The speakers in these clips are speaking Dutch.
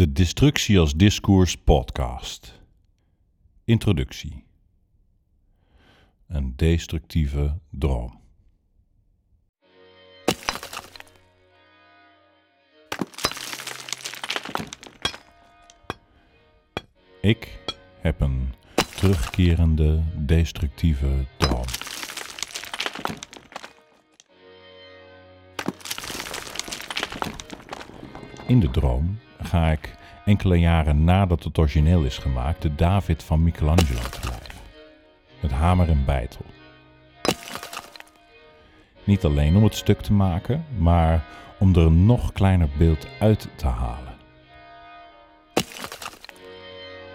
De Destructie als Discours podcast. Introductie. Een destructieve droom. Ik heb een terugkerende destructieve droom. In de droom ga ik enkele jaren nadat het origineel is gemaakt de David van Michelangelo te lijf. Met hamer en bijtel. Niet alleen om het stuk te maken, maar om er een nog kleiner beeld uit te halen.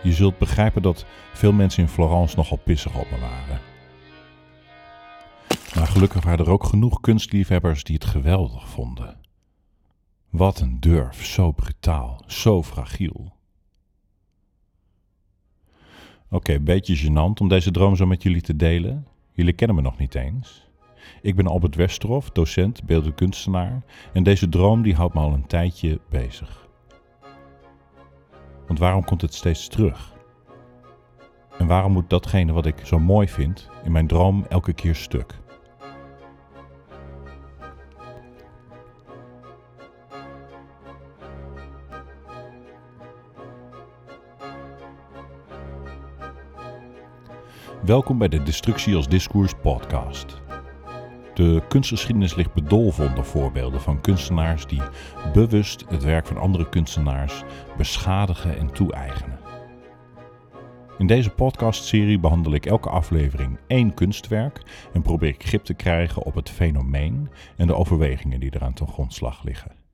Je zult begrijpen dat veel mensen in Florence nogal pissig op me waren. Maar gelukkig waren er ook genoeg kunstliefhebbers die het geweldig vonden. Wat een durf, zo brutaal, zo fragiel. Oké, beetje gênant om deze droom zo met jullie te delen. Jullie kennen me nog niet eens. Ik ben Albert Westerhof, docent, beeldend kunstenaar. En deze droom die houdt me al een tijdje bezig. Want waarom komt het steeds terug? En waarom moet datgene wat ik zo mooi vind in mijn droom elke keer stuk? Welkom bij de Destructie als Discours podcast. De kunstgeschiedenis ligt bedolven onder voorbeelden van kunstenaars die bewust het werk van andere kunstenaars beschadigen en toe-eigenen. In deze podcastserie behandel ik elke aflevering één kunstwerk en probeer ik grip te krijgen op het fenomeen en de overwegingen die eraan ten grondslag liggen.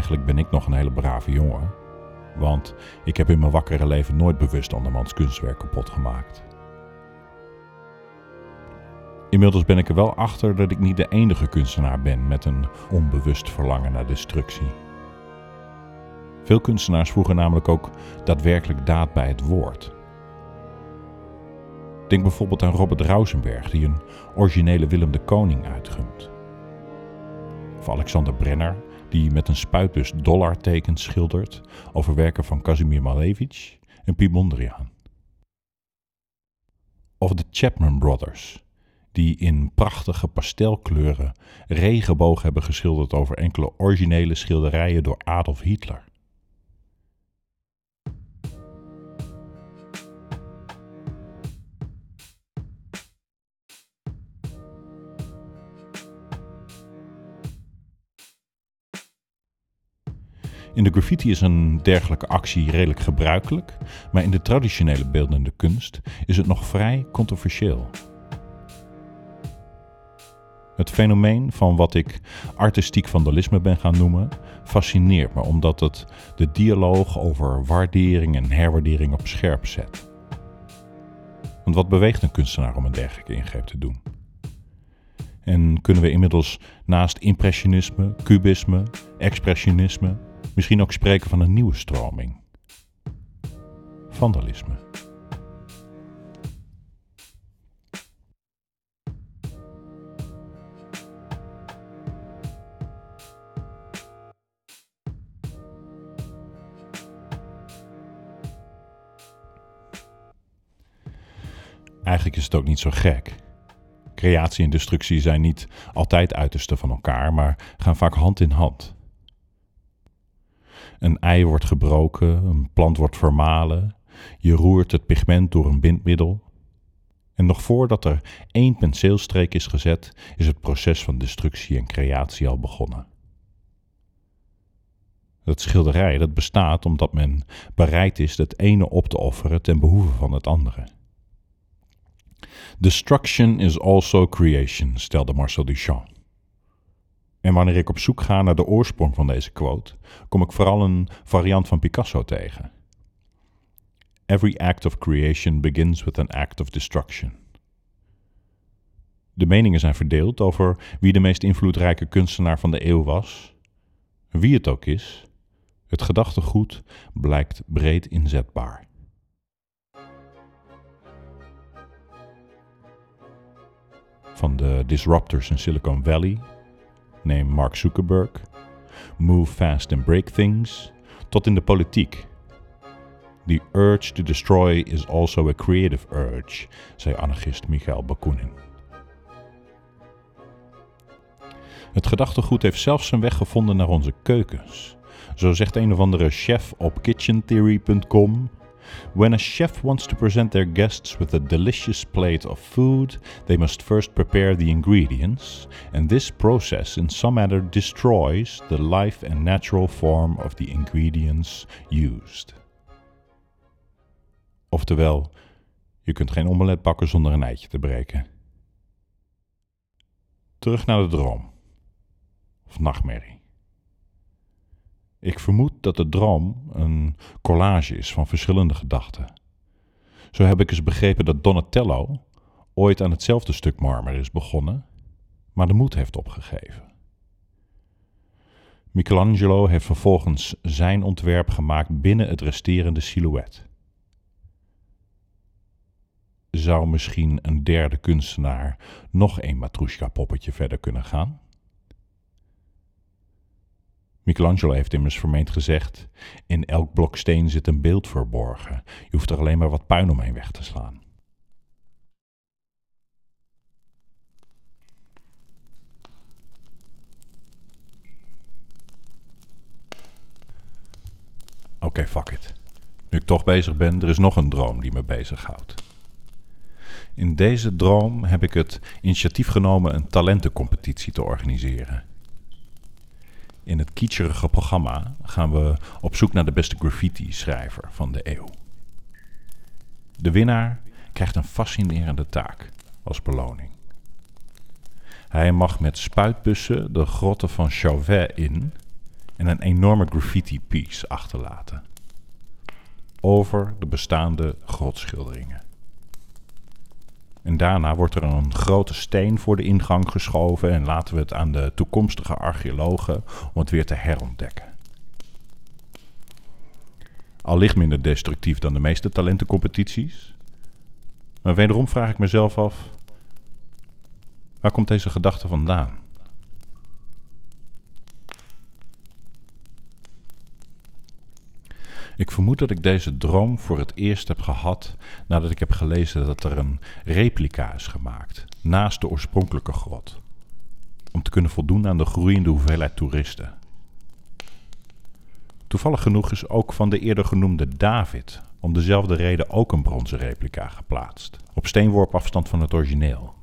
Eigenlijk ben ik nog een hele brave jongen. Want ik heb in mijn wakkere leven nooit bewust andermans kunstwerk kapot gemaakt. Inmiddels ben ik er wel achter dat ik niet de enige kunstenaar ben met een onbewust verlangen naar destructie. Veel kunstenaars voegen namelijk ook daadwerkelijk daad bij het woord. Denk bijvoorbeeld aan Robert Rausenberg, die een originele Willem de Koning uitgunt. Of Alexander Brenner, die met een spuitbus dollartekens schildert over werken van Kazimir Malevich en Piet Mondriaan. Of de Chapman Brothers, die in prachtige pastelkleuren regenboog hebben geschilderd over enkele originele schilderijen door Adolf Hitler. In de graffiti is een dergelijke actie redelijk gebruikelijk, maar in de traditionele beeldende kunst is het nog vrij controversieel. Het fenomeen van wat ik artistiek vandalisme ben gaan noemen, fascineert me omdat het de dialoog over waardering en herwaardering op scherp zet. Want wat beweegt een kunstenaar om een dergelijke ingreep te doen? En kunnen we inmiddels naast impressionisme, cubisme, expressionisme misschien ook spreken van een nieuwe stroming? Vandalisme. Eigenlijk is het ook niet zo gek. Creatie en destructie zijn niet altijd uitersten van elkaar, maar gaan vaak hand in hand. Een ei wordt gebroken, een plant wordt vermalen, je roert het pigment door een bindmiddel. En nog voordat er één penseelstreek is gezet, is het proces van destructie en creatie al begonnen. Dat schilderij dat bestaat omdat men bereid is het ene op te offeren ten behoeve van het andere. Destruction is also creation, stelde Marcel Duchamp. En wanneer ik op zoek ga naar de oorsprong van deze quote, kom ik vooral een variant van Picasso tegen. Every act of creation begins with an act of destruction. De meningen zijn verdeeld over wie de meest invloedrijke kunstenaar van de eeuw was. Wie het ook is, het gedachtegoed blijkt breed inzetbaar. Van de disruptors in Silicon Valley, neem Mark Zuckerberg, Move Fast and Break Things, tot in de politiek. The urge to destroy is also a creative urge, zei anarchist Michael Bakunin. Het gedachtegoed heeft zelfs zijn weg gevonden naar onze keukens. Zo zegt een of andere chef op kitchentheory.com. When a chef wants to present their guests with a delicious plate of food, they must first prepare the ingredients, and this process in some manner destroys the life and natural form of the ingredients used. Oftewel, je kunt geen omelet bakken zonder een eitje te breken. Terug naar de droom. Of nachtmerrie. Ik vermoed dat de droom een collage is van verschillende gedachten. Zo heb ik eens begrepen dat Donatello ooit aan hetzelfde stuk marmer is begonnen, maar de moed heeft opgegeven. Michelangelo heeft vervolgens zijn ontwerp gemaakt binnen het resterende silhouet. Zou misschien een derde kunstenaar nog een Matrushka-poppetje verder kunnen gaan? Michelangelo heeft immers vermeend gezegd: In elk blok steen zit een beeld verborgen. Je hoeft er alleen maar wat puin omheen weg te slaan. Oké, fuck it. Nu ik toch bezig ben, er is nog een droom die me bezighoudt. In deze droom heb ik het initiatief genomen een talentencompetitie te organiseren. In het kiecherige programma gaan we op zoek naar de beste graffiti-schrijver van de eeuw. De winnaar krijgt een fascinerende taak als beloning. Hij mag met spuitbussen de grotten van Chauvet in en een enorme graffiti-piece achterlaten. Over de bestaande grotschilderingen. En daarna wordt er een grote steen voor de ingang geschoven en laten we het aan de toekomstige archeologen om het weer te herontdekken. Al licht minder destructief dan de meeste talentencompetities. Maar wederom vraag ik mezelf af: waar komt deze gedachte vandaan? Ik vermoed dat ik deze droom voor het eerst heb gehad nadat ik heb gelezen dat er een replica is gemaakt naast de oorspronkelijke grot. Om te kunnen voldoen aan de groeiende hoeveelheid toeristen. Toevallig genoeg is ook van de eerder genoemde David om dezelfde reden ook een bronzen replica geplaatst, op steenworp afstand van het origineel.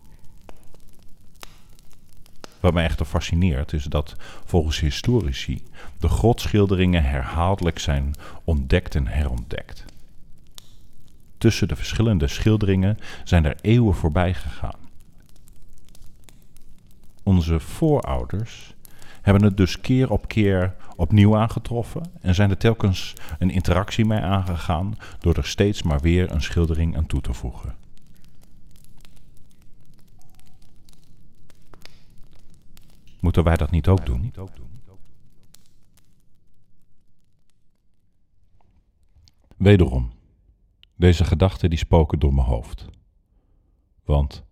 Wat mij echter fascineert is dat volgens historici de grotschilderingen herhaaldelijk zijn ontdekt en herontdekt. Tussen de verschillende schilderingen zijn er eeuwen voorbij gegaan. Onze voorouders hebben het dus keer op keer opnieuw aangetroffen en zijn er telkens een interactie mee aangegaan door er steeds maar weer een schildering aan toe te voegen. Moeten wij dat niet ook doen? Wederom, deze gedachten die spoken door mijn hoofd. Want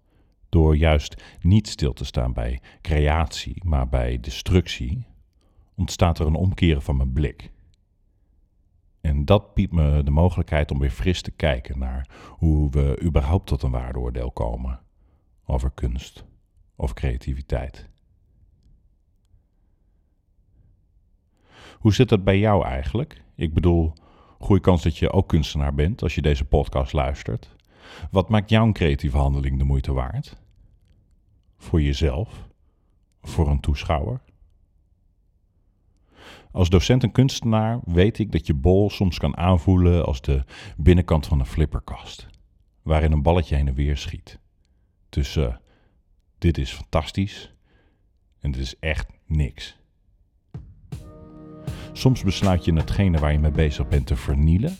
door juist niet stil te staan bij creatie, maar bij destructie, ontstaat er een omkeren van mijn blik. En dat biedt me de mogelijkheid om weer fris te kijken naar hoe we überhaupt tot een waardeoordeel komen over kunst of creativiteit. Hoe zit dat bij jou eigenlijk? Ik bedoel, goede kans dat je ook kunstenaar bent als je deze podcast luistert. Wat maakt jouw creatieve handeling de moeite waard? Voor jezelf? Voor een toeschouwer? Als docent en kunstenaar weet ik dat je bol soms kan aanvoelen als de binnenkant van een flipperkast, waarin een balletje heen en weer schiet. Tussen dit is fantastisch en dit is echt niks. Soms besluit je hetgene waar je mee bezig bent te vernielen.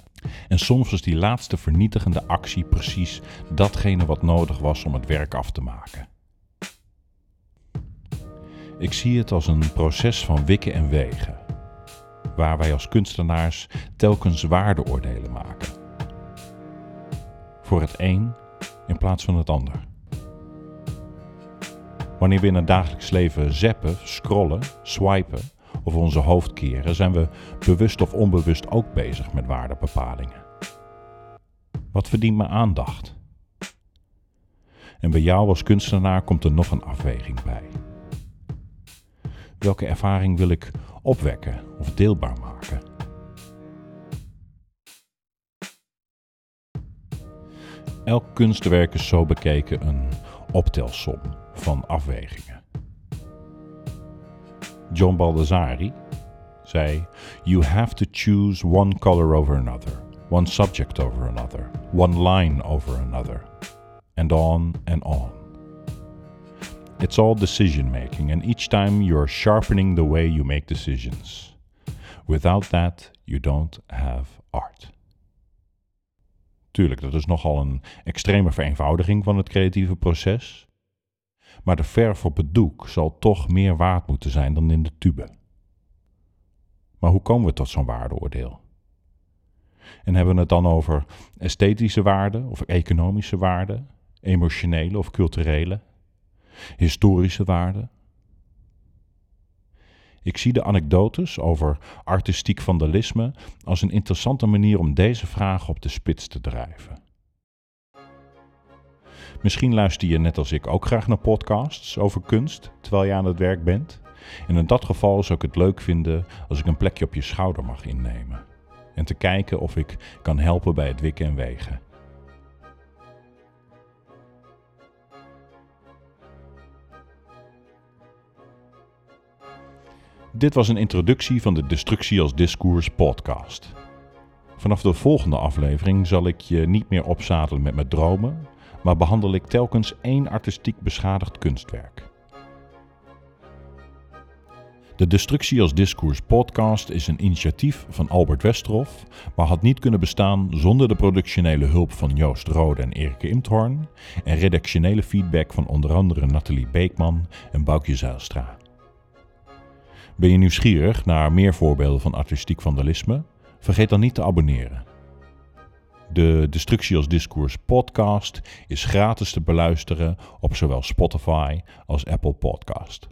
En soms is die laatste vernietigende actie precies datgene wat nodig was om het werk af te maken. Ik zie het als een proces van wikken en wegen, waar wij als kunstenaars telkens waardeoordelen maken. Voor het een in plaats van het ander. Wanneer we in het dagelijks leven zappen, scrollen, swipen of onze hoofd keren, zijn we bewust of onbewust ook bezig met waardebepalingen. Wat verdient mijn aandacht? En bij jou als kunstenaar komt er nog een afweging bij. Welke ervaring wil ik opwekken of deelbaar maken? Elk kunstwerk is zo bekeken een optelsom van afwegingen. John Baldessari say, You have to choose one color over another, one subject over another, one line over another, and on and on. It's all decision making, and each time you're sharpening the way you make decisions. Without that, you don't have art. Tuurlijk, dat is nogal een extreme vereenvoudiging van het creatieve proces. Maar de verf op het doek zal toch meer waard moeten zijn dan in de tube. Maar hoe komen we tot zo'n waardeoordeel? En hebben we het dan over esthetische waarden of economische waarden, emotionele of culturele, historische waarden? Ik zie de anekdotes over artistiek vandalisme als een interessante manier om deze vraag op de spits te drijven. Misschien luister je net als ik ook graag naar podcasts over kunst terwijl je aan het werk bent. En in dat geval zou ik het leuk vinden als ik een plekje op je schouder mag innemen. En te kijken of ik kan helpen bij het wikken en wegen. Dit was een introductie van de Destructie als Discours podcast. Vanaf de volgende aflevering zal ik je niet meer opzadelen met mijn dromen, maar behandel ik telkens één artistiek beschadigd kunstwerk. De Destructie als Discours podcast is een initiatief van Albert Westerhof, maar had niet kunnen bestaan zonder de productionele hulp van Joost Rode en Erike Imthorn en redactionele feedback van onder andere Nathalie Beekman en Boukje Zijlstra. Ben je nieuwsgierig naar meer voorbeelden van artistiek vandalisme? Vergeet dan niet te abonneren. De Destructie als Discours podcast is gratis te beluisteren op zowel Spotify als Apple Podcast.